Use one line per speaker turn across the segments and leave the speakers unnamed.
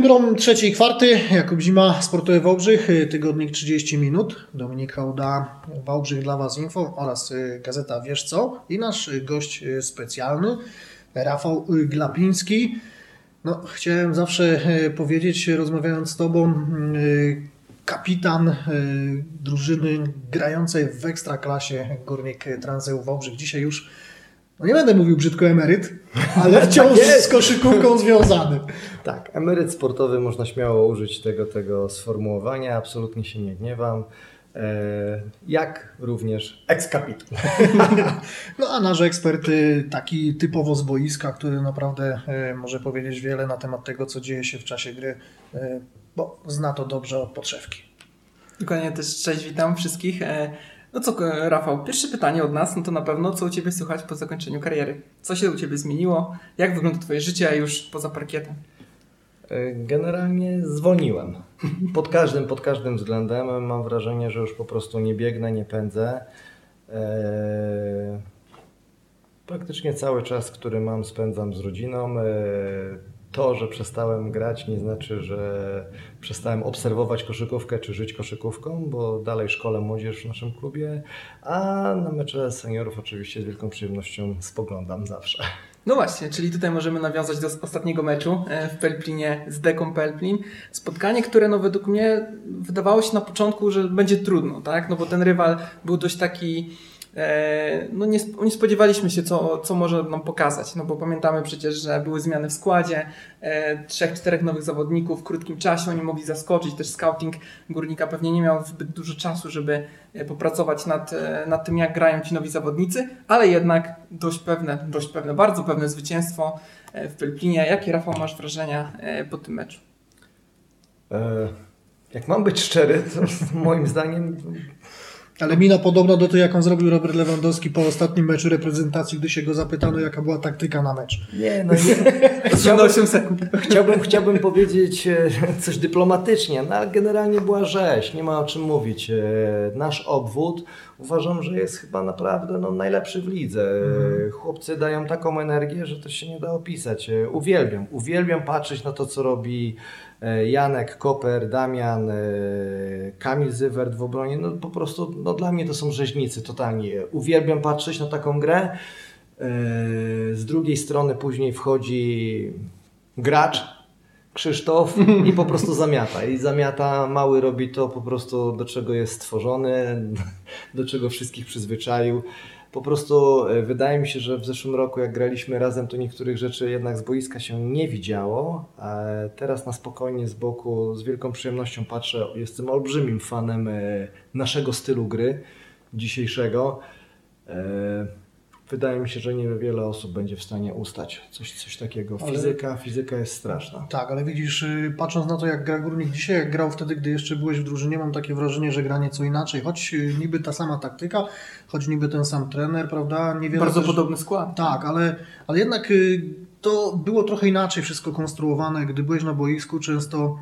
Syndrom trzeciej kwarty, Jakub Zima, Sportowy Wałbrzych, tygodnik 30 minut, Dominik Hałda, Wałbrzych dla Was Info oraz Gazeta Wiesz Co i nasz gość specjalny, Rafał Glapiński. No, chciałem zawsze powiedzieć, rozmawiając z Tobą, kapitan drużyny grającej w Ekstraklasie Górnik Transeł Wałbrzych. Dzisiaj już no nie będę mówił brzydko emeryt, ale wciąż tak z koszykówką związany.
Tak, emeryt sportowy można śmiało użyć tego, tego sformułowania, absolutnie się nie gniewam. E, jak również ekskapitan.
No a nasz ekspert taki typowo z boiska, który naprawdę e, może powiedzieć wiele na temat tego, co dzieje się w czasie gry, e, bo zna to dobrze od podszewki.
Dokładnie też cześć, witam wszystkich. No co, Rafał, pierwsze pytanie od nas, no to na pewno, co u Ciebie słychać po zakończeniu kariery? Co się u Ciebie zmieniło? Jak wygląda Twoje życie już poza parkietem?
E, generalnie zwolniłem. Pod każdym, pod każdym względem. Mam wrażenie, że już po prostu nie biegnę, nie pędzę. Eee, praktycznie cały czas, który mam, spędzam z rodziną. To, że przestałem grać, nie znaczy, że przestałem obserwować koszykówkę czy żyć koszykówką, bo dalej szkole młodzież w naszym klubie, a na mecze seniorów oczywiście z wielką przyjemnością spoglądam zawsze.
No właśnie, czyli tutaj możemy nawiązać do ostatniego meczu e, w Pelplinie z Deką Pelplin. Spotkanie, które no według mnie wydawało się na początku, że będzie trudno, tak? No bo ten rywal był dość taki no nie, nie, spodziewaliśmy się, co, co może nam pokazać, no bo pamiętamy przecież, że były zmiany w składzie, e, trzech, czterech nowych zawodników w krótkim czasie, oni mogli zaskoczyć, też scouting Górnika pewnie nie miał zbyt dużo czasu, żeby e, popracować nad, nad tym, jak grają ci nowi zawodnicy, ale jednak dość pewne, dość pewne, bardzo pewne zwycięstwo w Pelplinie. Jakie, Rafał, masz wrażenia po tym meczu?
Jak mam być szczery, to moim zdaniem
ale mina podobna do tej, jaką zrobił Robert Lewandowski po ostatnim meczu reprezentacji, gdy się go zapytano, jaka była taktyka na mecz.
Nie, no nie. Chciałbym, 8 sekund. Chciałbym, chciałbym powiedzieć e, coś dyplomatycznie, no ale generalnie była rzeź, nie ma o czym mówić. E, nasz obwód uważam, że jest chyba naprawdę no, najlepszy w lidze. Mm. Chłopcy dają taką energię, że to się nie da opisać. Uwielbiam, uwielbiam patrzeć na to, co robi E, Janek, Koper, Damian, e, Kamil Zywert w obronie, no po prostu no dla mnie to są rzeźnicy totalnie. Uwielbiam patrzeć na taką grę. E, z drugiej strony później wchodzi gracz, Krzysztof i po prostu zamiata. I zamiata, mały robi to po prostu do czego jest stworzony, do czego wszystkich przyzwyczaił. Po prostu e, wydaje mi się, że w zeszłym roku, jak graliśmy razem, to niektórych rzeczy jednak z boiska się nie widziało. Teraz na spokojnie z boku, z wielką przyjemnością patrzę. Jestem olbrzymim fanem e, naszego stylu gry dzisiejszego. Wydaje mi się, że niewiele osób będzie w stanie ustać coś, coś takiego. Fizyka, ale, fizyka jest straszna.
Tak, ale widzisz, y, patrząc na to, jak gra Górnik dzisiaj, jak grał wtedy, gdy jeszcze byłeś w drużynie, mam takie wrażenie, że gra nieco inaczej. Choć y, niby ta sama taktyka, choć niby ten sam trener, prawda?
Niewiele Bardzo też... podobny skład.
Tak, ale, ale jednak y, to było trochę inaczej wszystko konstruowane. Gdy byłeś na boisku, często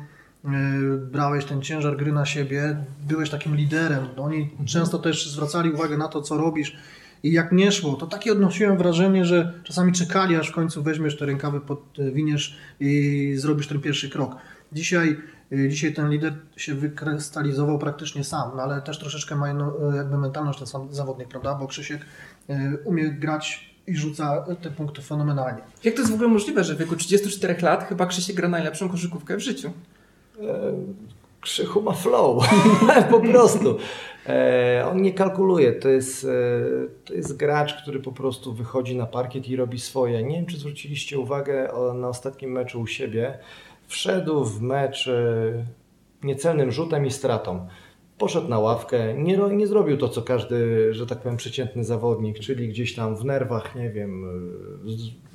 brałeś ten ciężar gry na siebie, byłeś takim liderem. Oni mhm. często też zwracali uwagę na to, co robisz i jak nie szło, to takie odnosiłem wrażenie, że czasami czekali, aż w końcu weźmiesz te rękawy, podwiniesz i zrobisz ten pierwszy krok. Dzisiaj, y, dzisiaj ten lider się wykrystalizował praktycznie sam, no ale też troszeczkę ma jedno, y, jakby mentalność ten sam zawodnik, prawda? Bo Krzysiek umie grać i rzuca te punkty fenomenalnie.
Jak to jest w ogóle możliwe, że w wieku 34 lat chyba Krzysiek gra najlepszą koszykówkę w życiu?
E, Krzychu ma flow, po prostu. E, on nie kalkuluje, to jest, e, to jest gracz, który po prostu wychodzi na parkiet i robi swoje. Nie wiem, czy zwróciliście uwagę na ostatnim meczu u siebie. Wszedł w mecz e, niecelnym rzutem i stratą poszedł na ławkę, nie, nie zrobił to, co każdy, że tak powiem, przeciętny zawodnik, czyli gdzieś tam w nerwach, nie wiem,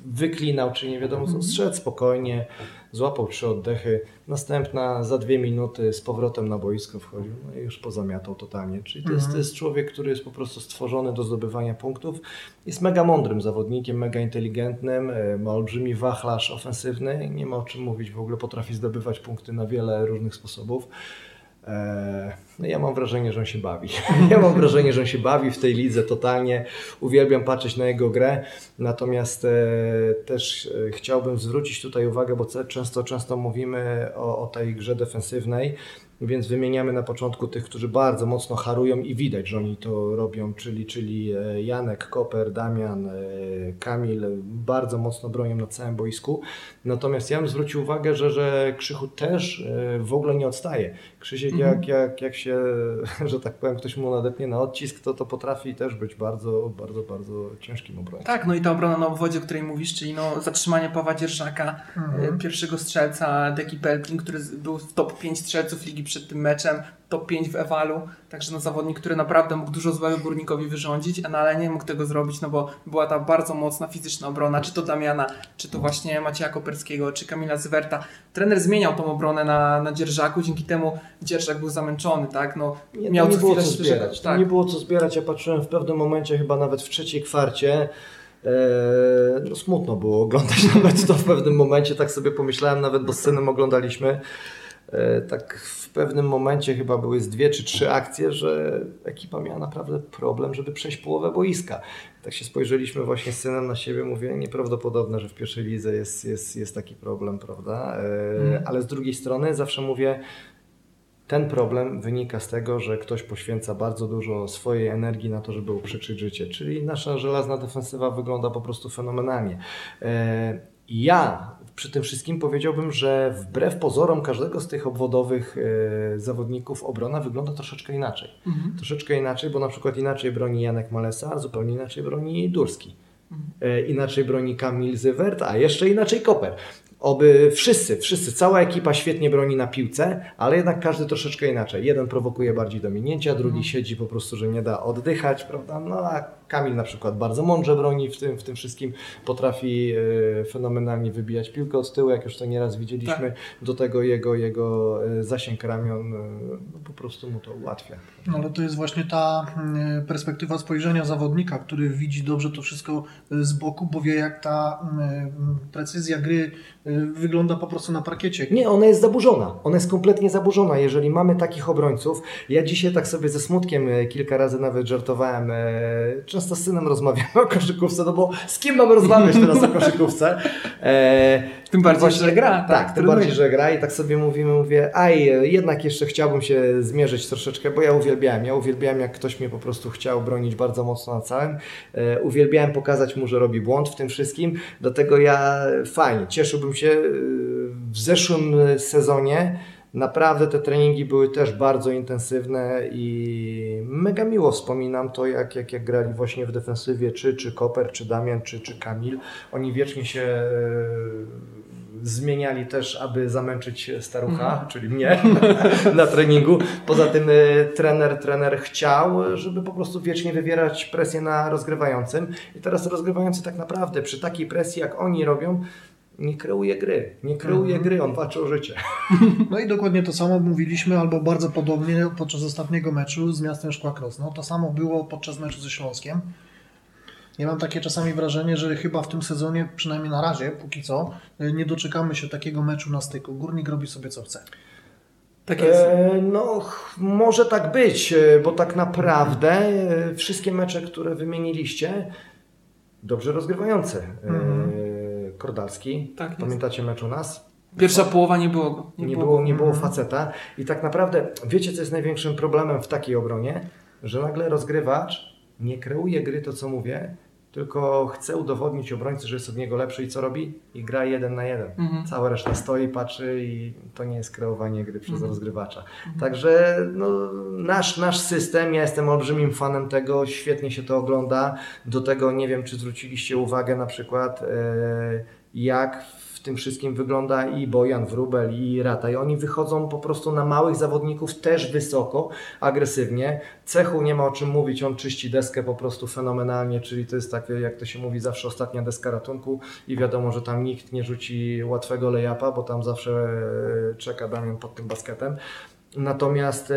wyklinał, czy nie wiadomo co, zszedł spokojnie, złapał trzy oddechy, następna za dwie minuty z powrotem na boisko wchodził, no i już pozamiatał totalnie. Czyli to jest, to jest człowiek, który jest po prostu stworzony do zdobywania punktów, jest mega mądrym zawodnikiem, mega inteligentnym, e, ma olbrzymi wachlarz ofensywny, nie ma o czym mówić, w ogóle potrafi zdobywać punkty na wiele różnych sposobów. E, no ja mam wrażenie, że on się bawi. Ja mam wrażenie, że on się bawi w tej lidze totalnie. Uwielbiam patrzeć na jego grę. Natomiast e, też e, chciałbym zwrócić tutaj uwagę, bo często, często mówimy o, o tej grze defensywnej. Więc wymieniamy na początku tych, którzy bardzo mocno harują i widać, że oni to robią, czyli, czyli Janek, Koper, Damian, Kamil bardzo mocno bronią na całym boisku. Natomiast ja bym zwrócił uwagę, że, że Krzychu też w ogóle nie odstaje. Krzysiek mhm. jak, jak, jak się, że tak powiem, ktoś mu nadepnie na odcisk, to to potrafi też być bardzo, bardzo, bardzo ciężkim obrońcą.
Tak, no i ta obrona na obwodzie, o której mówisz, czyli no zatrzymanie Pawła Dzierżaka, mhm. pierwszego strzelca Deki Pelpin, który był w top 5 strzelców ligi przed tym meczem, top 5 w Ewalu, także no zawodnik, który naprawdę mógł dużo złego Górnikowi wyrządzić, no ale nie mógł tego zrobić, no bo była ta bardzo mocna fizyczna obrona, czy to Damiana, czy to właśnie Macieja Koperskiego, czy Kamila Zwerta. Trener zmieniał tą obronę na, na Dzierżaku, dzięki temu Dzierżak był zamęczony, tak? No,
nie, miał nie było co zbierać. Tak. Nie było co zbierać, ja patrzyłem w pewnym momencie, chyba nawet w trzeciej kwarcie, e, no smutno było oglądać nawet to w pewnym momencie, tak sobie pomyślałem, nawet bo z synem oglądaliśmy. E, tak w pewnym momencie chyba były z dwie czy trzy akcje, że ekipa miała naprawdę problem, żeby przejść połowę boiska. Tak się spojrzeliśmy właśnie z synem na siebie, mówię, nieprawdopodobne, że w pierwszej lidze jest, jest, jest taki problem, prawda? Mm. Ale z drugiej strony zawsze mówię, ten problem wynika z tego, że ktoś poświęca bardzo dużo swojej energii na to, żeby uprzykrzyć życie. Czyli nasza żelazna defensywa wygląda po prostu fenomenalnie. Ja przy tym wszystkim powiedziałbym, że wbrew pozorom każdego z tych obwodowych e, zawodników obrona wygląda troszeczkę inaczej. Mhm. Troszeczkę inaczej, bo na przykład inaczej broni Janek Malesa, zupełnie inaczej broni Durski. Mhm. E, inaczej broni Kamil Zywert, a jeszcze inaczej Koper. Oby wszyscy, wszyscy, cała ekipa świetnie broni na piłce, ale jednak każdy troszeczkę inaczej. Jeden prowokuje bardziej do minięcia, drugi mhm. siedzi po prostu, że nie da oddychać, prawda? No a Kamil na przykład bardzo mądrze broni w tym, w tym wszystkim, potrafi e, fenomenalnie wybijać piłkę od tyłu, jak już to nieraz widzieliśmy. Tak. Do tego jego, jego e, zasięg ramion e, no, po prostu mu to ułatwia.
No ale to jest właśnie ta mm, perspektywa spojrzenia zawodnika, który widzi dobrze to wszystko z boku, bo wie jak ta mm, precyzja gry wygląda po prostu na parkiecie.
Nie, ona jest zaburzona. Ona jest kompletnie zaburzona. Jeżeli mamy takich obrońców, ja dzisiaj tak sobie ze smutkiem kilka razy nawet żartowałem, często z synem rozmawiamy o koszykówce, no bo z kim mamy rozmawiać teraz o koszykówce?
E, tym bardziej, właśnie, że gra.
Tak, tak tym bardziej, że gra i tak sobie mówimy, mówię, aj, jednak jeszcze chciałbym się zmierzyć troszeczkę, bo ja uwielbiałem, ja uwielbiałem jak ktoś mnie po prostu chciał bronić bardzo mocno na całym. E, uwielbiałem pokazać mu, że robi błąd w tym wszystkim, dlatego ja fajnie, cieszyłbym się e, w zeszłym sezonie Naprawdę te treningi były też bardzo intensywne i mega miło wspominam to, jak, jak, jak grali właśnie w defensywie, czy, czy Koper, czy Damian, czy, czy Kamil. Oni wiecznie się e, zmieniali też, aby zamęczyć starucha, mhm. czyli mnie na treningu. Poza tym e, trener, trener chciał, żeby po prostu wiecznie wywierać presję na rozgrywającym. I teraz rozgrywający tak naprawdę przy takiej presji, jak oni robią, nie kreuje gry. Nie kreuje mhm. gry, on walczy o życie.
No i dokładnie to samo mówiliśmy, albo bardzo podobnie podczas ostatniego meczu z miastem Szkła Krosno. To samo było podczas meczu ze Śląskiem. Ja mam takie czasami wrażenie, że chyba w tym sezonie, przynajmniej na razie, póki co, nie doczekamy się takiego meczu na styku. Górnik robi sobie co chce.
Tak jest. E, no, może tak być, e, bo tak naprawdę e, wszystkie mecze, które wymieniliście, dobrze rozgrywające. Mhm. Kordalski. Tak Pamiętacie mecz u nas?
Pierwsza połowa nie było go.
Nie, nie było, nie było mhm. faceta. I tak naprawdę, wiecie co jest największym problemem w takiej obronie? Że nagle rozgrywacz nie kreuje gry, to co mówię, tylko chce udowodnić obrońcy, że jest od niego lepszy i co robi? I gra jeden na jeden. Mhm. Cała reszta stoi, patrzy i to nie jest kreowanie gry przez mhm. rozgrywacza. Mhm. Także no, nasz, nasz system, ja jestem olbrzymim fanem tego, świetnie się to ogląda. Do tego nie wiem, czy zwróciliście uwagę na przykład, e, jak tym wszystkim wygląda i Bojan Wrubel i Rata. I oni wychodzą po prostu na małych zawodników też wysoko, agresywnie. Cechu nie ma o czym mówić, on czyści deskę po prostu fenomenalnie, czyli to jest takie, jak to się mówi, zawsze ostatnia deska ratunku i wiadomo, że tam nikt nie rzuci łatwego lejapa, bo tam zawsze e, czeka Damian pod tym basketem. Natomiast e,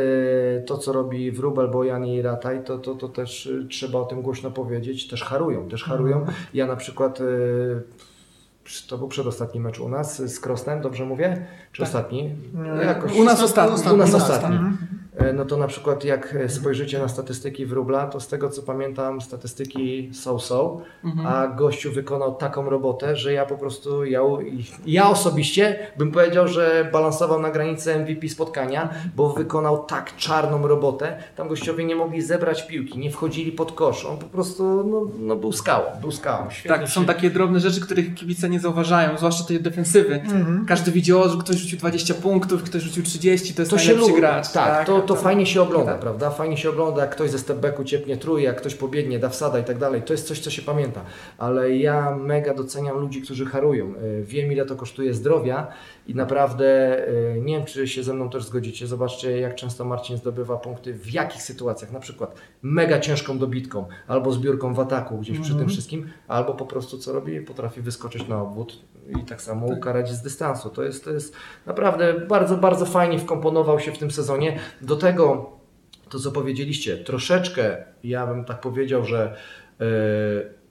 to, co robi Wrubel, Bojan i Rataj, to, to, to też e, trzeba o tym głośno powiedzieć. Też harują, też harują. Ja na przykład to był przedostatni mecz u nas z Krosnem, dobrze mówię? Czy
Tak.
ostatni?
Nie,
Jakoś-
U nas ostatni.
U nas
tak.
ostatni.
Mhm.
E, No to na przykład jak spojrzycie na statystyki wróbla, to z tego co pamiętam statystyki so-so,
Mhm.
a gościu wykonał taką robotę, że ja po prostu, ja, ja osobiście bym powiedział, że balansował na granicy MVP spotkania, bo wykonał tak czarną robotę, tam gościowie nie mogli zebrać piłki, nie wchodzili pod kosz, on po prostu no, no był skałą, był skałą. Świetnie
Tak, są
się-
takie drobne rzeczy, których kibice nie zauważają, zwłaszcza tej defensywy.
Mhm.
Każdy widzi, o, że ktoś rzucił 20 punktów, ktoś rzucił 30, to jest
To się
najlepszy
lubi.
gracz.
Tak, to, to
tak.
Fajnie się ogląda,
Tak.
prawda? Fajnie się ogląda, jak ktoś ze stepbacku ciepnie trój, jak ktoś pobiegnie, da wsada i tak dalej. To jest coś, co się pamięta. Ale ja mega doceniam ludzi, którzy harują. Y, Wiem, ile to kosztuje zdrowia i naprawdę y, nie wiem, czy się ze mną też zgodzicie. Zobaczcie, jak często Marcin zdobywa punkty, w jakich sytuacjach. Na przykład mega ciężką dobitką, albo zbiórką w ataku gdzieś przy tym wszystkim, albo po prostu co robi? Potrafi wyskoczyć na obwód i tak samo ukarać z dystansu. To jest, to jest naprawdę bardzo, bardzo fajnie wkomponował się w tym sezonie. Do tego to, co powiedzieliście, troszeczkę, ja bym tak powiedział, że e,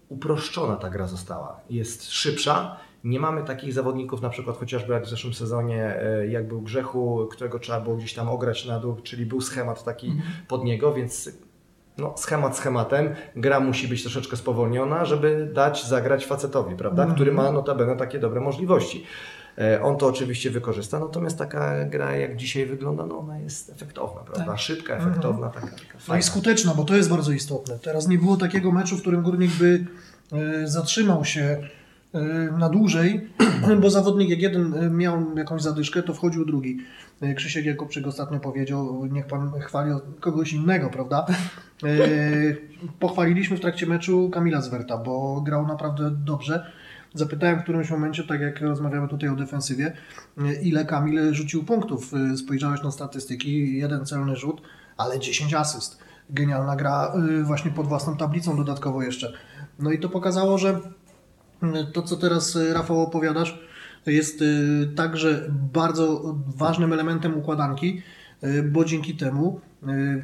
uproszczona ta gra została. Jest szybsza. Nie mamy takich zawodników, na przykład chociażby jak w zeszłym sezonie, e, jak był Grzechu, którego trzeba było gdzieś tam ograć na dół, czyli był schemat taki pod niego, więc no, schemat schematem. Gra musi być troszeczkę spowolniona, żeby dać zagrać facetowi, prawda? Który ma notabene takie dobre możliwości. E, On to oczywiście wykorzysta, natomiast taka gra jak dzisiaj wygląda, no ona jest efektowna, prawda? Szybka, efektowna, taka, taka
No i skuteczna, bo to jest bardzo istotne. Teraz nie było takiego meczu, w którym górnik by e, zatrzymał się na dłużej, bo zawodnik jak jeden e, miał jakąś zadyszkę, to wchodził drugi. E, Krzysiek Jakubczyk ostatnio powiedział, niech pan chwali kogoś innego, prawda? E, Pochwaliliśmy w trakcie meczu Kamila Zwerta, bo grał naprawdę dobrze. Zapytałem w którymś momencie, tak jak rozmawiamy tutaj o defensywie, e, ile Kamil rzucił punktów. E, Spojrzałeś na statystyki, jeden celny rzut, ale 10 asyst. Genialna gra właśnie pod własną tablicą dodatkowo jeszcze. No i to pokazało, że to co teraz y, Rafał opowiadasz jest y, także bardzo ważnym elementem układanki, y, bo dzięki temu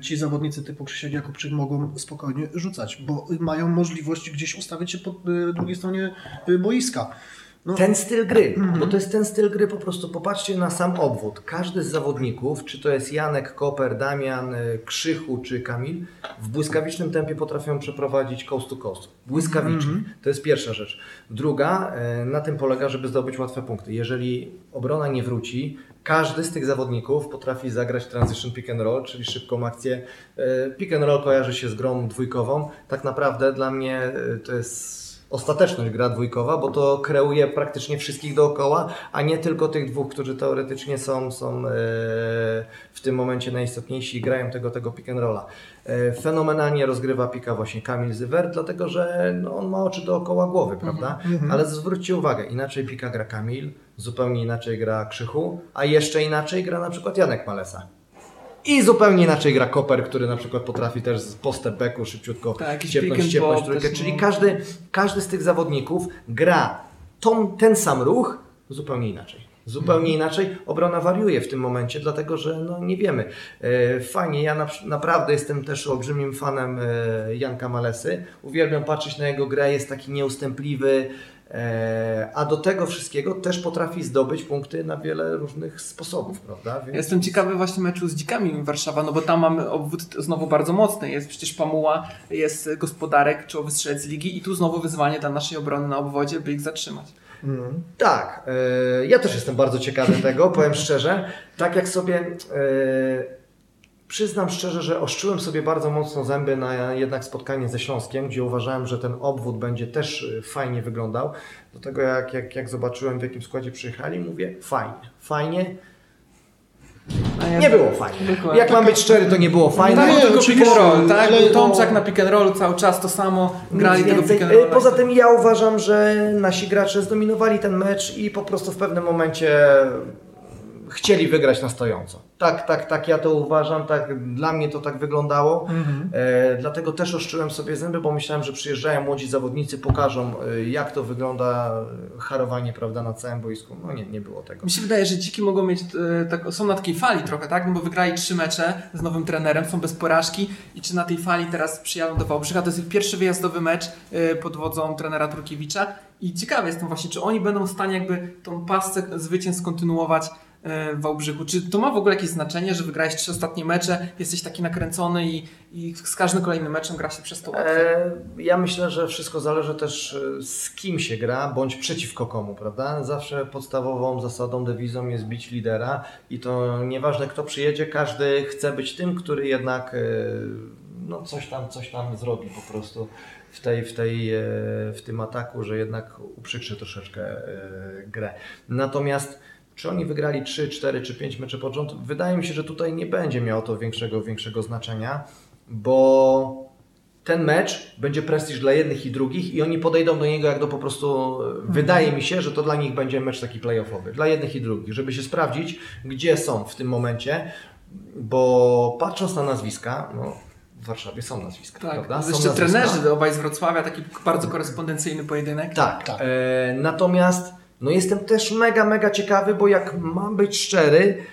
ci zawodnicy typu Krzysiek Jakubczyk mogą spokojnie rzucać, bo mają możliwość gdzieś ustawić się po drugiej stronie boiska. No,
Ten styl gry, bo to jest ten styl gry po prostu, popatrzcie na sam obwód. Każdy z zawodników, czy to jest Janek, Koper, Damian, y, Krzychu czy Kamil, w błyskawicznym tempie potrafią przeprowadzić coast to coast. Błyskawicznie. To jest pierwsza rzecz. Druga, y, na tym polega, żeby zdobyć łatwe punkty. Jeżeli obrona nie wróci, każdy z tych zawodników potrafi zagrać transition pick and roll, czyli szybką akcję. Y, Pick and roll kojarzy się z grą dwójkową. Tak naprawdę dla mnie to jest ostateczność gra dwójkowa, bo to kreuje praktycznie wszystkich dookoła, a nie tylko tych dwóch, którzy teoretycznie są, są e, w tym momencie najistotniejsi i grają tego, tego pick and rolla. E, Fenomenalnie rozgrywa pika właśnie Kamil Zywer, dlatego że no, on ma oczy dookoła głowy, prawda? Ale zwróćcie uwagę, inaczej pika gra Kamil, zupełnie inaczej gra Krzychu, a jeszcze inaczej gra na przykład Janek Malesa. I zupełnie inaczej gra Koper, który na przykład potrafi też z postep-backu szybciutko
Tak,
ściepnąć
pop
trójkę. Czyli
no.
każdy, każdy z tych zawodników gra tą, ten sam ruch zupełnie inaczej. Zupełnie inaczej obrona wariuje w tym momencie, dlatego że no, nie wiemy. E, Fajnie, ja na, naprawdę jestem też olbrzymim fanem e, Janka Malesy. Uwielbiam patrzeć na jego grę, jest taki nieustępliwy, a do tego wszystkiego też potrafi zdobyć punkty na wiele różnych sposobów, prawda? Więc...
Jestem ciekawy właśnie meczu z Dzikami Warszawa, no bo tam mamy obwód znowu bardzo mocny. Jest przecież Pamuła, jest gospodarek, czołowy strzelec ligi i tu znowu wyzwanie dla naszej obrony na obwodzie, by ich zatrzymać.
mm.
Tak, e, ja też jestem bardzo ciekawy tego, powiem szczerze. Tak jak sobie e, przyznam szczerze, że oszczyłem sobie bardzo mocno zęby na jednak spotkanie ze Śląskiem, gdzie uważałem, że ten obwód będzie też e, fajnie wyglądał. Do tego jak, jak, jak zobaczyłem w jakim składzie przyjechali, mówię fajnie, fajnie.
Ja-
Nie było fajnie.
Dokładnie.
Jak mam być szczery, to nie było fajnie.
Tak,
nie,
tylko pick and roll, tak?
ale-
Tomczak na pick and rollu cały czas to samo, grali tego pick and rolla.
E, Poza tym ja uważam, że nasi gracze zdominowali ten mecz i po prostu w pewnym momencie chcieli wygrać na stojąco. Tak, tak, tak ja to uważam, tak dla mnie to tak wyglądało.
Mhm.
E, dlatego też oszczyłem sobie zęby, bo myślałem, że przyjeżdżają młodzi zawodnicy, pokażą e, jak to wygląda e, harowanie prawda, na całym boisku. No nie, nie było tego.
Mi się wydaje, że dziki mogą mieć, e, tak, są na takiej fali trochę, tak? No bo wygrali trzy mecze z nowym trenerem, są bez porażki i czy na tej fali teraz przyjadą do Wałbrzycha? To jest ich pierwszy wyjazdowy mecz e, pod wodzą trenera Turkiewicza i ciekawy jestem właśnie, czy oni będą w stanie jakby tą pasce zwycięstw kontynuować w Wałbrzychu. Czy to ma w ogóle jakieś znaczenie, że wygrałeś trzy ostatnie mecze, jesteś taki nakręcony i, i z każdym kolejnym meczem gra się przez to łatwiej?
E, ja myślę, że wszystko zależy też e, z kim się gra, bądź przeciwko komu, prawda? Zawsze podstawową zasadą, dewizą jest bić lidera i to nieważne kto przyjedzie, każdy chce być tym, który jednak e, no coś tam, coś tam zrobi po prostu w, tej, w, tej, e, w tym ataku, że jednak uprzykrzy troszeczkę e, grę. Natomiast czy oni wygrali 3, 4 czy 5 meczy pod rząd? Wydaje mi się, że tutaj nie będzie miało to większego, większego znaczenia, bo ten mecz będzie prestiż dla jednych i drugich i oni podejdą do niego jak do po prostu, wydaje mi się, że to dla nich będzie mecz taki playoffowy, dla jednych i drugich, żeby się sprawdzić, gdzie są w tym momencie, bo patrząc na nazwiska, no w Warszawie są nazwiska,
Tak,
prawda? Są
jeszcze
nazwiska.
trenerzy obaj z Wrocławia, taki bardzo korespondencyjny pojedynek.
Tak.
Tak.
E, natomiast no jestem też mega, mega ciekawy, bo jak mam być szczery,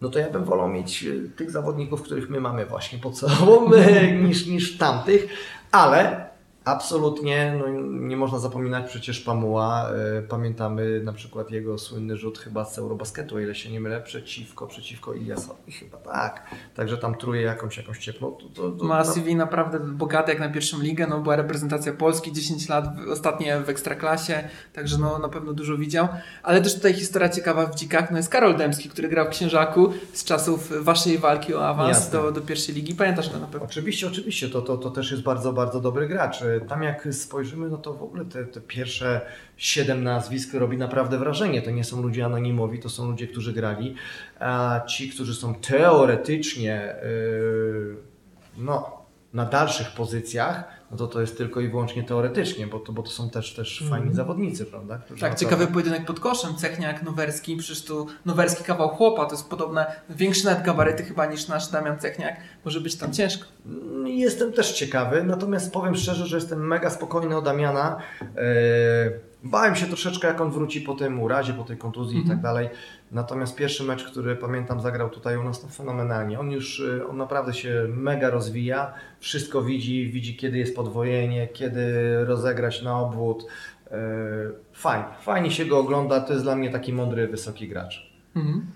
no to ja bym wolał mieć e, tych zawodników, których my mamy właśnie pod sobą, niż, niż tamtych, ale absolutnie no, nie można zapominać przecież Pamuła. E, pamiętamy na przykład jego słynny rzut chyba z Eurobasketu, o ile się nie mylę, przeciwko, przeciwko Iliasowi. Chyba tak. Także tam truje jakąś, jakąś ciepło. To, to, to,
Ma CV naprawdę bogaty jak na pierwszą ligę, no była reprezentacja Polski 10 lat, ostatnie w Ekstraklasie, także no na pewno dużo widział. Ale też tutaj historia ciekawa w Dzikach, no jest Karol Demski, który grał w Księżaku z czasów waszej walki o awans
Jasne.
do, do pierwszej ligi. Pamiętasz go na pewno?
Oczywiście, oczywiście, to, to, to też jest bardzo, bardzo dobry gracz. Tam jak spojrzymy, no to w ogóle te, te pierwsze siedem nazwisk robi naprawdę wrażenie. To nie są ludzie anonimowi, to są ludzie, którzy grali. A ci, którzy są teoretycznie yy, no, na dalszych pozycjach, no to to jest tylko i wyłącznie teoretycznie, bo to, bo to są też, też fajni zawodnicy, prawda? Którzy
Tak, ciekawy pojedynek pod koszem, Cechniak, Nowerski, przecież tu Nowerski kawał chłopa, to jest podobne, większe nawet gabaryty chyba niż nasz Damian Cechniak, może być tam ciężko.
Mm, Jestem też ciekawy, natomiast powiem szczerze, że jestem mega spokojny o Damiana. Eee, Bałem się troszeczkę, jak on wróci po tym urazie, po tej kontuzji i tak dalej. Natomiast pierwszy mecz, który pamiętam, zagrał tutaj u nas, no fenomenalnie. On już, y, on naprawdę się mega rozwija, wszystko widzi, widzi kiedy jest podwojenie, kiedy rozegrać na obwód. Eee, Fajnie, fajnie się go ogląda, to jest dla mnie taki mądry, wysoki gracz.
Mhm.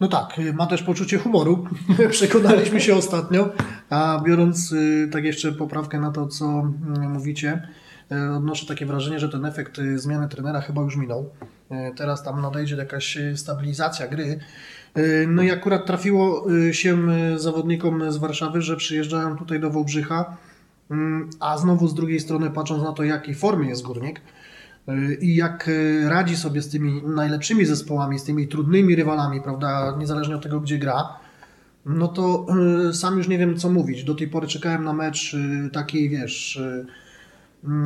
No tak, y, ma też poczucie humoru. Przekonaliśmy się ostatnio. A biorąc y, tak jeszcze poprawkę na to, co mm, mówicie, y, odnoszę takie wrażenie, że ten efekt y, zmiany trenera chyba już minął. Y, Teraz tam nadejdzie jakaś stabilizacja gry. No i akurat trafiło się zawodnikom z Warszawy, że przyjeżdżają tutaj do Wałbrzycha, Mm, a znowu z drugiej strony patrząc na to, jakiej formie jest Górnik, i jak radzi sobie z tymi najlepszymi zespołami, z tymi trudnymi rywalami, prawda, niezależnie od tego, gdzie gra, no to sam już nie wiem, co mówić. Do tej pory czekałem na mecz taki, wiesz,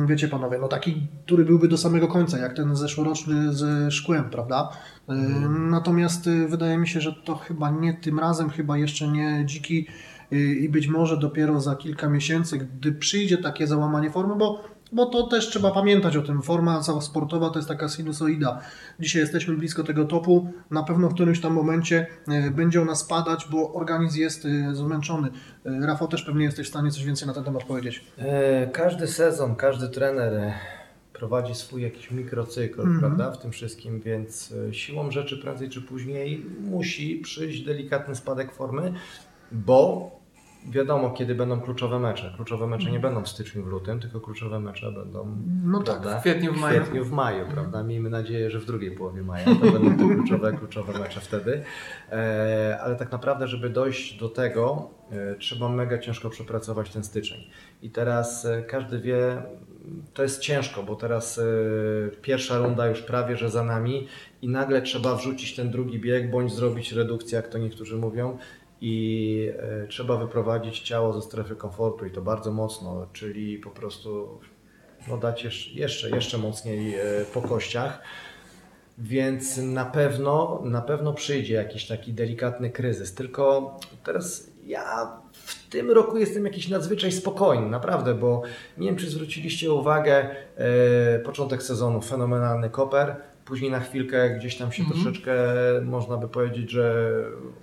wiecie panowie, no taki, który byłby do samego końca, jak ten zeszłoroczny ze Szkłem, prawda? Y, Natomiast y, wydaje mi się, że to chyba nie tym razem, chyba jeszcze nie dziki y, i być może dopiero za kilka miesięcy, gdy przyjdzie takie załamanie formy, bo, bo to też trzeba pamiętać o tym. Forma sportowa to jest taka sinusoida. Dzisiaj jesteśmy blisko tego topu, na pewno w którymś tam momencie y, będzie ona spadać, bo organizm jest y, zmęczony. Y, Rafał też pewnie jesteś w stanie coś więcej na ten temat powiedzieć.
E, Każdy sezon, każdy trener e, prowadzi swój jakiś mikrocykl,
Mhm.
prawda, w tym wszystkim, więc e, siłą rzeczy prędzej czy później musi przyjść delikatny spadek formy, bo wiadomo, kiedy będą kluczowe mecze. Kluczowe mecze nie będą w styczniu, w lutym, tylko kluczowe mecze będą
No tak,
prawda,
w kwietniu, w maju.
W kwietniu, w maju, prawda? Miejmy nadzieję, że w drugiej połowie maja to będą te kluczowe, kluczowe mecze wtedy. E, ale tak naprawdę, żeby dojść do tego, e, trzeba mega ciężko przepracować ten styczeń. I teraz e, każdy wie, to jest ciężko, bo teraz pierwsza runda już prawie, że za nami i nagle trzeba wrzucić ten drugi bieg, bądź zrobić redukcję, jak to niektórzy mówią, i e, trzeba wyprowadzić ciało ze strefy komfortu i to bardzo mocno, czyli po prostu no, dać jeszcze, jeszcze, mocniej e, po kościach. Więc na pewno, na pewno przyjdzie jakiś taki delikatny kryzys. Tylko teraz ja w tym roku jestem jakiś nadzwyczaj spokojny, naprawdę, bo nie wiem, czy zwróciliście uwagę, e, początek sezonu, fenomenalny koper, później na chwilkę gdzieś tam się
Mhm.
troszeczkę, można by powiedzieć, że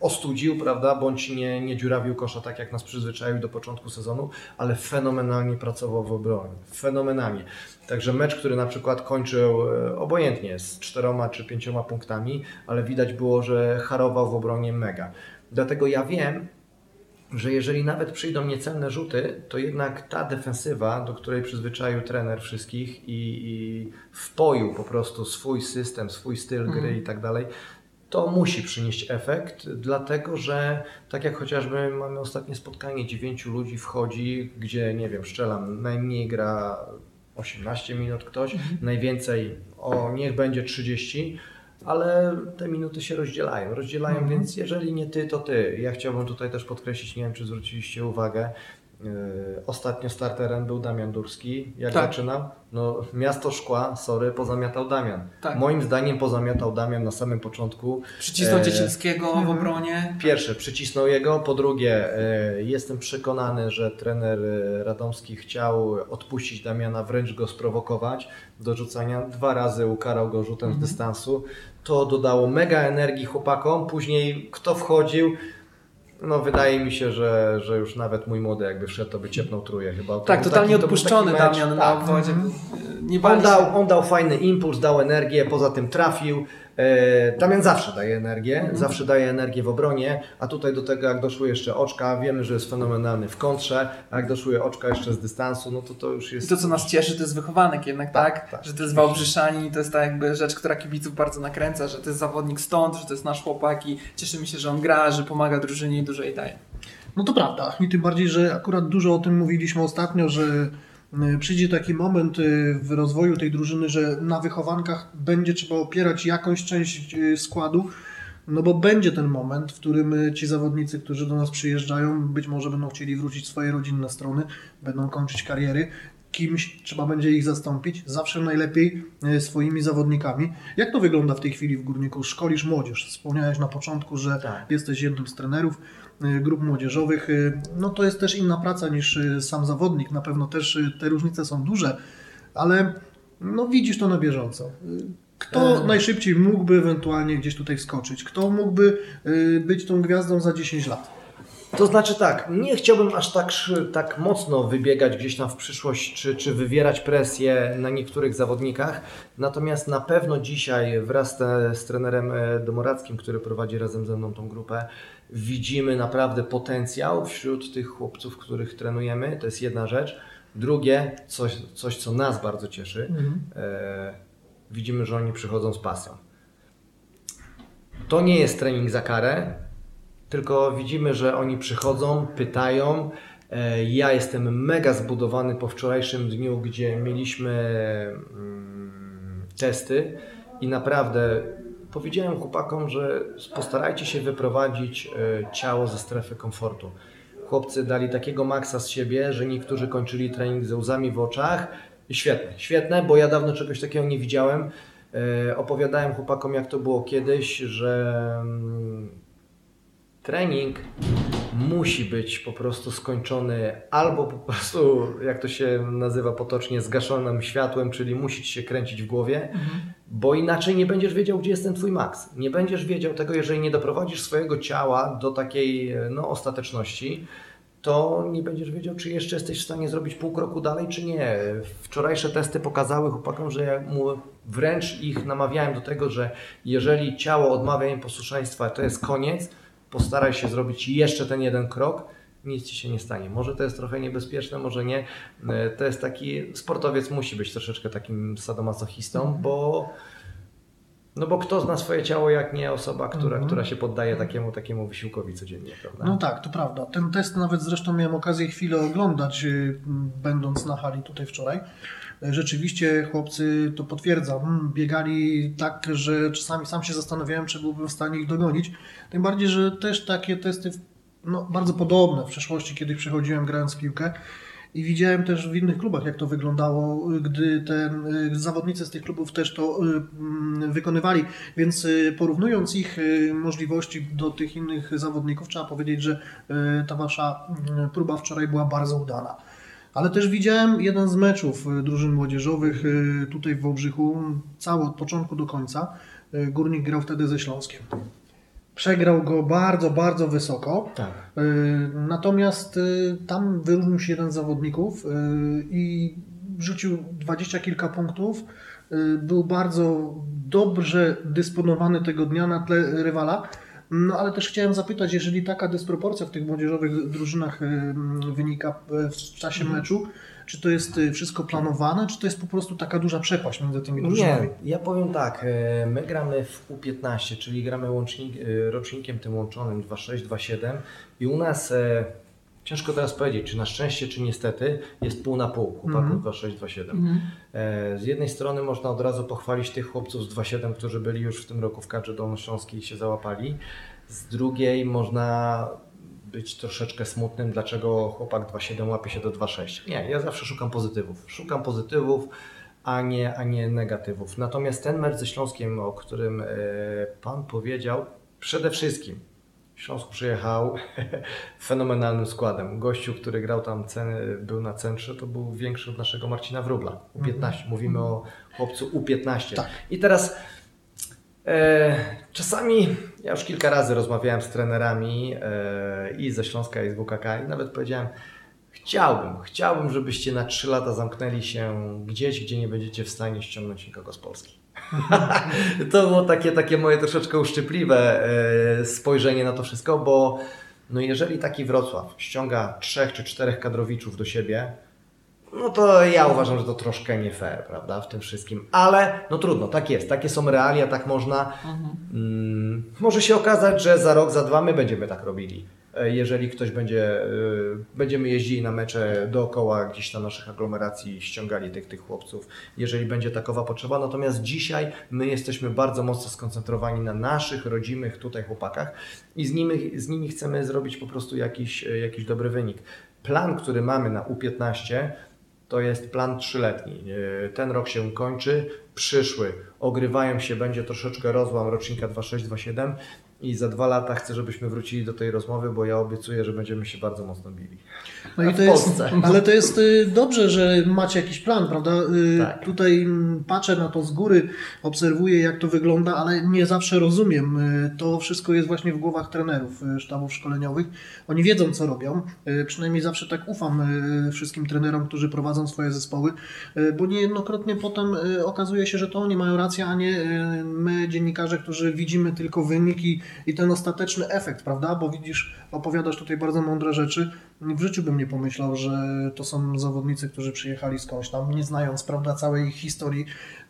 ostudził, prawda, bądź nie, nie dziurawił kosza tak, jak nas przyzwyczaił do początku sezonu, ale fenomenalnie pracował w obronie, fenomenalnie. Także mecz, który na przykład kończył e, obojętnie z czteroma czy pięcioma punktami, ale widać było, że harował w obronie mega. Dlatego ja wiem, że jeżeli nawet przyjdą niecelne rzuty, to jednak ta defensywa, do której przyzwyczaił trener wszystkich i, i wpoił po prostu swój system, swój styl gry
Mhm.
i tak dalej, to musi przynieść efekt, dlatego że tak jak chociażby mamy ostatnie spotkanie, dziewięciu ludzi wchodzi, gdzie nie wiem, szczelam, najmniej gra 18 minut ktoś, najwięcej o niech będzie 30, ale te minuty się rozdzielają. Rozdzielają,
Mhm.
więc jeżeli nie ty, to ty. Ja chciałbym tutaj też podkreślić, nie wiem czy zwróciliście uwagę, ostatnio starterem był Damian Durski. Jak
Tak.
zaczynał? No, miasto szkła, sorry, pozamiatał Damian.
Tak.
Moim zdaniem pozamiatał Damian na samym początku.
Przycisnął
E,
Ciesielskiego w
mhm.
obronie.
Pierwsze, przycisnął jego. Po drugie, e, jestem przekonany, że trener e, Radomski chciał odpuścić Damiana, wręcz go sprowokować do rzucania. Dwa razy ukarał go rzutem z dystansu. To dodało mega energii chłopakom. Później kto wchodził? No wydaje mi się, że, że już nawet mój młody jakby wszedł, to by ciepnął truje chyba. To
Tak, totalnie
taki-
odpuszczony Damian na
tak.
obwodzie.
Mhm.
Nie
On dał, on dał fajny impuls, dał energię, poza tym trafił. E, Damian zawsze daje energię,
Mhm.
zawsze daje energię w obronie, a tutaj do tego jak doszły jeszcze oczka, wiemy, że jest fenomenalny w kontrze, a jak doszły oczka jeszcze z dystansu, no to to już
I
jest...
to, co nas cieszy, to jest wychowanek jednak,
Tak,
tak?
tak.
Że to jest Wałbrzyszanin i to jest ta jakby rzecz, która kibiców bardzo nakręca, że to jest zawodnik stąd, że to jest nasz chłopak i cieszymy się, że on gra, że pomaga drużynie i dużo jej daje.
No to prawda. I tym bardziej, że akurat dużo o tym mówiliśmy ostatnio, że przyjdzie taki moment y, w rozwoju tej drużyny, że na wychowankach będzie trzeba opierać jakąś część y, składu, no bo będzie ten moment, w którym y, ci zawodnicy, którzy do nas przyjeżdżają, być może będą chcieli wrócić swoje rodzinne strony, będą kończyć kariery. Kimś trzeba będzie ich zastąpić, zawsze najlepiej y, swoimi zawodnikami. Jak to wygląda w tej chwili w Górniku? Szkolisz młodzież. Wspomniałeś na początku, że
Tak.
jesteś jednym z trenerów y, grup młodzieżowych. y, No to jest też inna praca niż sam zawodnik. Na pewno też te różnice są duże, ale no widzisz to na bieżąco. Kto
E.
najszybciej mógłby ewentualnie gdzieś tutaj wskoczyć? Kto mógłby być tą gwiazdą za 10 lat?
To znaczy tak, nie chciałbym aż tak, tak mocno wybiegać gdzieś tam w przyszłość, czy, czy wywierać presję na niektórych zawodnikach, natomiast na pewno dzisiaj wraz te, z trenerem e, Domorackim, który prowadzi razem ze mną tą grupę, widzimy naprawdę potencjał wśród tych chłopców, których trenujemy, to jest jedna rzecz. Drugie, coś, coś co nas bardzo cieszy, e, widzimy, że oni przychodzą z pasją. To nie jest trening za karę, tylko widzimy, że oni przychodzą, pytają. E, Ja jestem mega zbudowany po wczorajszym dniu, gdzie mieliśmy mm, testy i naprawdę powiedziałem chłopakom, że postarajcie się wyprowadzić e, ciało ze strefy komfortu. Chłopcy dali takiego maksa z siebie, że niektórzy kończyli trening ze łzami w oczach. Świetne, świetne, bo ja dawno czegoś takiego nie widziałem. E, Opowiadałem chłopakom, jak to było kiedyś, że mm, trening musi być po prostu skończony albo po prostu, jak to się nazywa potocznie, zgaszonym światłem, czyli musi ci się kręcić w głowie, bo inaczej nie będziesz wiedział, gdzie jest ten twój maks. Nie będziesz wiedział tego, jeżeli nie doprowadzisz swojego ciała do takiej no, ostateczności, to nie będziesz wiedział, czy jeszcze jesteś w stanie zrobić pół kroku dalej, czy nie. Wczorajsze testy pokazały chłopakom, że ja mu wręcz ich namawiałem do tego, że jeżeli ciało odmawia im posłuszeństwa, to jest koniec, postaraj się zrobić jeszcze ten jeden krok, nic ci się nie stanie. Może to jest trochę niebezpieczne, może nie. E, To jest taki, sportowiec musi być troszeczkę takim sadomasochistą, bo no bo kto zna swoje ciało, jak nie osoba, która,
Mhm.
która się poddaje takiemu, takiemu wysiłkowi codziennie, prawda?
No tak, to prawda. Ten test nawet zresztą miałem okazję chwilę oglądać, y, będąc na hali tutaj wczoraj. E, Rzeczywiście chłopcy to potwierdzam, mm, biegali tak, że czasami sam się zastanawiałem, czy byłbym w stanie ich dogonić. Tym bardziej, że też takie testy no, bardzo podobne w przeszłości kiedyś przechodziłem grając w piłkę I widziałem też w innych klubach, jak to wyglądało, gdy ten, zawodnicy z tych klubów też to y, mm, wykonywali. Więc y, porównując ich y, możliwości do tych innych zawodników, trzeba powiedzieć, że ta wasza próba wczoraj była bardzo udana. Ale też widziałem jeden z meczów drużyn młodzieżowych tutaj w Wałbrzychu, cały od początku do końca. Górnik grał wtedy ze Śląskiem. Przegrał go bardzo, bardzo wysoko.
Tak.
Y, Natomiast y, tam wyróżnił się jeden z zawodników y, i rzucił dwadzieścia kilka punktów. Był bardzo dobrze dysponowany tego dnia na tle rywala. No ale też chciałem zapytać, jeżeli taka dysproporcja w tych młodzieżowych drużynach wynika w czasie meczu, czy to jest y, wszystko planowane, czy to jest po prostu taka duża przepaść między tymi drużynami?
Nie, ja powiem tak, e, my gramy w U15, czyli gramy łącznik, e, rocznikiem tym łączonym 2.6-2.7 i u nas, e, ciężko teraz powiedzieć, czy na szczęście, czy niestety, jest pół na pół chłopaków
Mhm.
2.6-2.7.
Mhm.
E, Z jednej strony można od razu pochwalić tych chłopców z 2.7, którzy byli już w tym roku w kadrze dolnośląskiej i się załapali. Z drugiej można być troszeczkę smutnym, dlaczego chłopak 2.7 łapie się do 2.6. Nie, ja zawsze szukam pozytywów. Szukam pozytywów, a nie, a nie negatywów. Natomiast ten mecz ze Śląskiem, o którym e, Pan powiedział, przede wszystkim Śląsk przyjechał fenomenalnym składem. Gościu, który grał tam, cen, był na centrze, to był większy od naszego Marcina Wróbla. U15. Mówimy o chłopcu U15.
Tak.
I teraz czasami, ja już kilka razy rozmawiałem z trenerami e, i ze Śląska, i z WKK i nawet powiedziałem, chciałbym, chciałbym, żebyście na 3 lata zamknęli się gdzieś, gdzie nie będziecie w stanie ściągnąć nikogo z Polski. to było takie, takie moje troszeczkę uszczypliwe e, spojrzenie na to wszystko, bo no jeżeli taki Wrocław ściąga trzech czy czterech kadrowiczów do siebie, no to ja uważam, że to troszkę nie fair, prawda, w tym wszystkim. Ale no trudno, tak jest, takie są realia, tak można. Mm, może się okazać, że za rok, za dwa my będziemy tak robili. E, Jeżeli ktoś będzie, e, będziemy jeździli na mecze dookoła gdzieś tam naszych aglomeracji, ściągali tych, tych chłopców, jeżeli będzie takowa potrzeba. Natomiast dzisiaj my jesteśmy bardzo mocno skoncentrowani na naszych rodzimych tutaj chłopakach i z nimi, z nimi chcemy zrobić po prostu jakiś, e, jakiś dobry wynik. Plan, który mamy na U15 to jest plan trzyletni. E, Ten rok się kończy, przyszły. Ogrywają się, będzie troszeczkę rozłam rocznika 2627 i za dwa lata chcę, żebyśmy wrócili do tej rozmowy, bo ja obiecuję, że będziemy się bardzo mocno bili.
No
A
i to jest, ale to jest y, dobrze, że macie jakiś plan, prawda? Y,
Tak.
Tutaj patrzę na to z góry, obserwuję jak to wygląda, ale nie zawsze rozumiem. Y, To wszystko jest właśnie w głowach trenerów sztabów szkoleniowych. Oni wiedzą, co robią. Przynajmniej zawsze tak ufam wszystkim trenerom, którzy prowadzą swoje zespoły, bo niejednokrotnie potem okazuje się, że to oni mają rację, a nie my, dziennikarze, którzy widzimy tylko wyniki i ten ostateczny efekt, prawda? Bo widzisz, opowiadasz tutaj bardzo mądre rzeczy. W życiu bym nie pomyślał, że to są zawodnicy, którzy przyjechali skądś tam, nie znając, prawda, całej ich historii.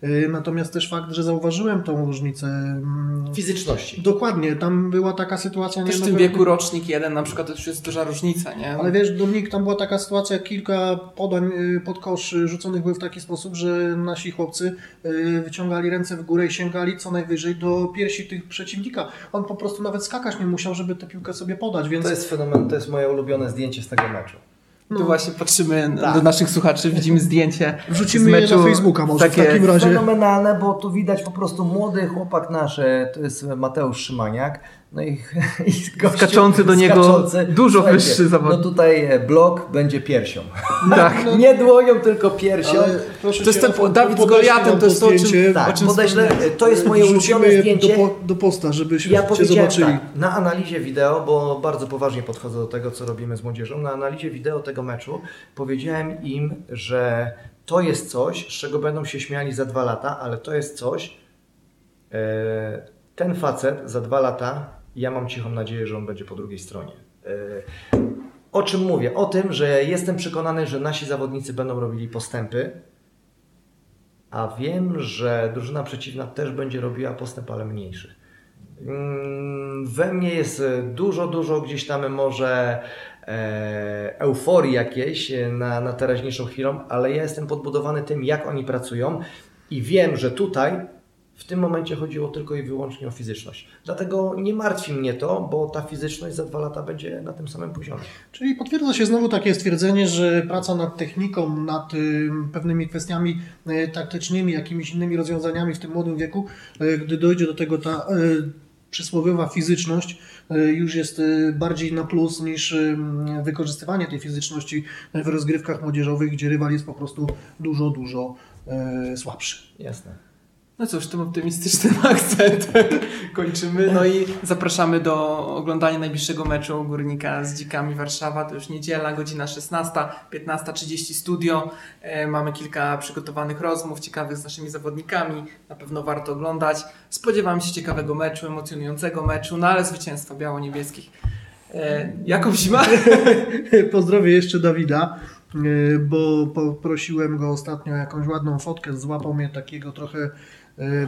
Y, Natomiast też fakt, że zauważyłem tą różnicę. mm,
Fizyczności.
Dokładnie, tam była taka sytuacja.
Też w tym wieku rocznik jeden na przykład to już jest duża różnica, nie?
ale wiesz, Dominik, tam była taka sytuacja, kilka podań y, pod kosz rzuconych były w taki sposób, że nasi chłopcy y, wyciągali ręce w górę i sięgali co najwyżej do piersi tych przeciwnika. On po prostu nawet skakać nie musiał, żeby tę piłkę sobie podać, więc
To jest fenomen, to jest moje ulubione zdjęcie z tego meczu.
Tu właśnie patrzymy na-
Tak.
do naszych słuchaczy, widzimy zdjęcie
wrzucimy
z
je
meczu.
na Facebooka może
takie
w takim razie.
Fenomenalne, bo tu widać po prostu młody chłopak nasz, e, to jest Mateusz Szymaniak. No i, i gościu,
Skaczący do niego dużo
Słuchajcie,
wyższy zawodnik.
No tutaj e, blok będzie piersią.
Tak.
Nie dłonią, tylko piersią.
To jest ten Dawid z Goliatem, to jest to, o czym-
Tak,
czym
podeślę,
wspomniałem.
to jest moje ulubione zdjęcie.
do, do posta, żebyśmy
Ja
cię zobaczyli.
tak, na analizie wideo, bo bardzo poważnie podchodzę do tego, co robimy z młodzieżą, na analizie wideo tego meczu powiedziałem im, że to jest coś, z czego będą się śmiali za dwa lata, ale to jest coś, e, ten facet za dwa lata, ja mam cichą nadzieję, że on będzie po drugiej stronie. E, o czym mówię? O tym, że jestem przekonany, że nasi zawodnicy będą robili postępy, a wiem, że drużyna przeciwna też będzie robiła postęp, ale mniejszy. Mm, We mnie jest dużo, dużo gdzieś tam może e, euforii jakiejś na, na teraźniejszą chwilą, ale ja jestem podbudowany tym, jak oni pracują i wiem, że tutaj W tym momencie chodziło tylko i wyłącznie o fizyczność. Dlatego nie martwi mnie to, bo ta fizyczność za dwa lata będzie na tym samym poziomie.
Czyli potwierdza się znowu takie stwierdzenie, że praca nad techniką, nad y, pewnymi kwestiami y, taktycznymi, jakimiś innymi rozwiązaniami w tym młodym wieku, y, gdy dojdzie do tego ta przysłowiowa fizyczność, już jest bardziej na plus niż y, wykorzystywanie tej fizyczności w rozgrywkach młodzieżowych, gdzie rywal jest po prostu dużo, dużo słabszy.
Jasne.
No cóż, tym optymistycznym akcentem kończymy. No i zapraszamy do oglądania najbliższego meczu Górnika z Dzikami Warszawa. To już niedziela, godzina 16, 15.30 studio. E, mamy kilka przygotowanych rozmów ciekawych z naszymi zawodnikami. Na pewno warto oglądać. Spodziewamy się ciekawego meczu, emocjonującego meczu, no ale zwycięstwa biało-niebieskich. E, Jakub Zima?
Pozdrowię jeszcze Dawida, y, bo poprosiłem go ostatnio o jakąś ładną fotkę. Złapał mnie takiego trochę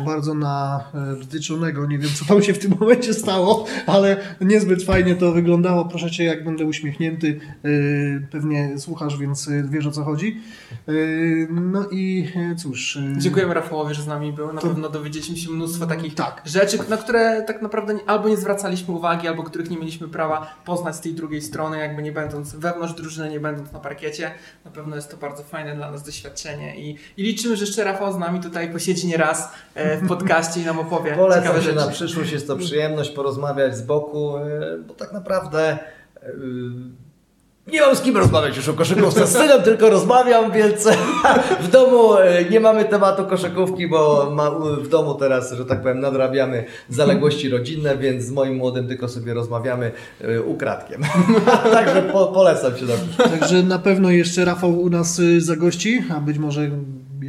bardzo na y, bzdyczonego. Nie wiem, co tam się w tym momencie stało, ale niezbyt fajnie to wyglądało. Proszę Cię, jak będę uśmiechnięty, y, pewnie słuchasz, więc wiesz o co chodzi. No i cóż.
Dziękujemy Rafałowi, że z nami był. Na
To-
pewno dowiedzieliśmy się mnóstwo takich
Tak.
rzeczy, na które tak naprawdę albo nie zwracaliśmy uwagi, albo których nie mieliśmy prawa poznać z tej drugiej strony, jakby nie będąc wewnątrz drużyny, nie będąc na parkiecie. Na pewno jest to bardzo fajne dla nas doświadczenie i, i liczymy, że jeszcze Rafał z nami tutaj posiedzi nie raz e, w podcaście i nam opowie ciekawe
Polecam się
rzeczy.
na przyszłość, jest to przyjemność porozmawiać z boku, e, bo tak naprawdę e, nie mam z kim rozmawiać już o koszykówce. Z synem tylko rozmawiam, więc w domu e, nie mamy tematu koszykówki, bo ma, w domu teraz, że tak powiem, nadrabiamy zaległości rodzinne, więc z moim młodym tylko sobie rozmawiamy e, ukradkiem. Także po, polecam się przyszłość.
Także na pewno jeszcze Rafał u nas y, zagości, a być może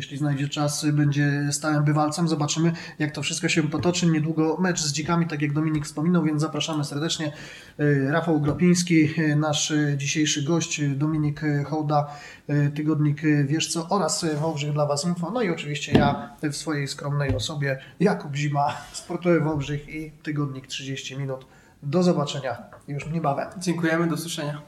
jeśli znajdzie czas, będzie stałym bywalcem. Zobaczymy, jak to wszystko się potoczy. Niedługo mecz z dzikami, tak jak Dominik wspominał, więc zapraszamy serdecznie. Y, Rafał Gropiński, y, nasz y, dzisiejszy gość, Dominik Hołda, tygodnik Wiesz co oraz Wałbrzych dla Was Info. No i oczywiście ja w swojej skromnej osobie, Jakub Zima, Sportowy Wałbrzych i tygodnik 30 minut. Do zobaczenia już niebawem.
Dziękujemy, do usłyszenia.